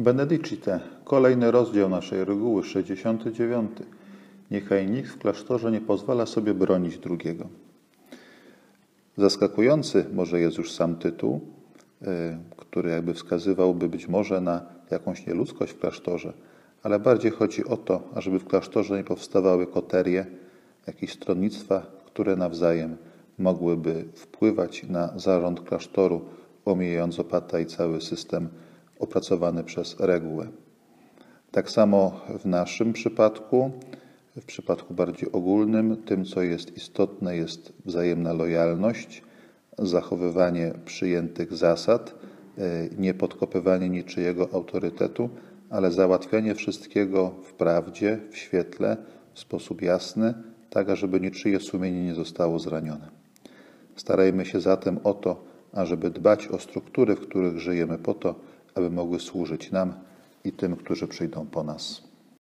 Benedicite, kolejny rozdział naszej reguły, 69. Niechaj nikt w klasztorze nie pozwala sobie bronić drugiego. Zaskakujący może jest już sam tytuł, y, który jakby wskazywałby być może na jakąś nieludzkość w klasztorze, ale bardziej chodzi o to, ażeby w klasztorze nie powstawały koterie, jakieś stronnictwa, które nawzajem mogłyby wpływać na zarząd klasztoru, omijając opata i cały system opracowany przez regułę. Tak samo w naszym przypadku, w przypadku bardziej ogólnym, tym co jest istotne jest wzajemna lojalność, zachowywanie przyjętych zasad, e, nie podkopywanie niczyjego autorytetu, ale załatwianie wszystkiego w prawdzie, w świetle, w sposób jasny, tak ażeby niczyje sumienie nie zostało zranione. Starajmy się zatem o to, ażeby dbać o struktury, w których żyjemy po to, aby mogły służyć nam i tym, którzy przyjdą po nas.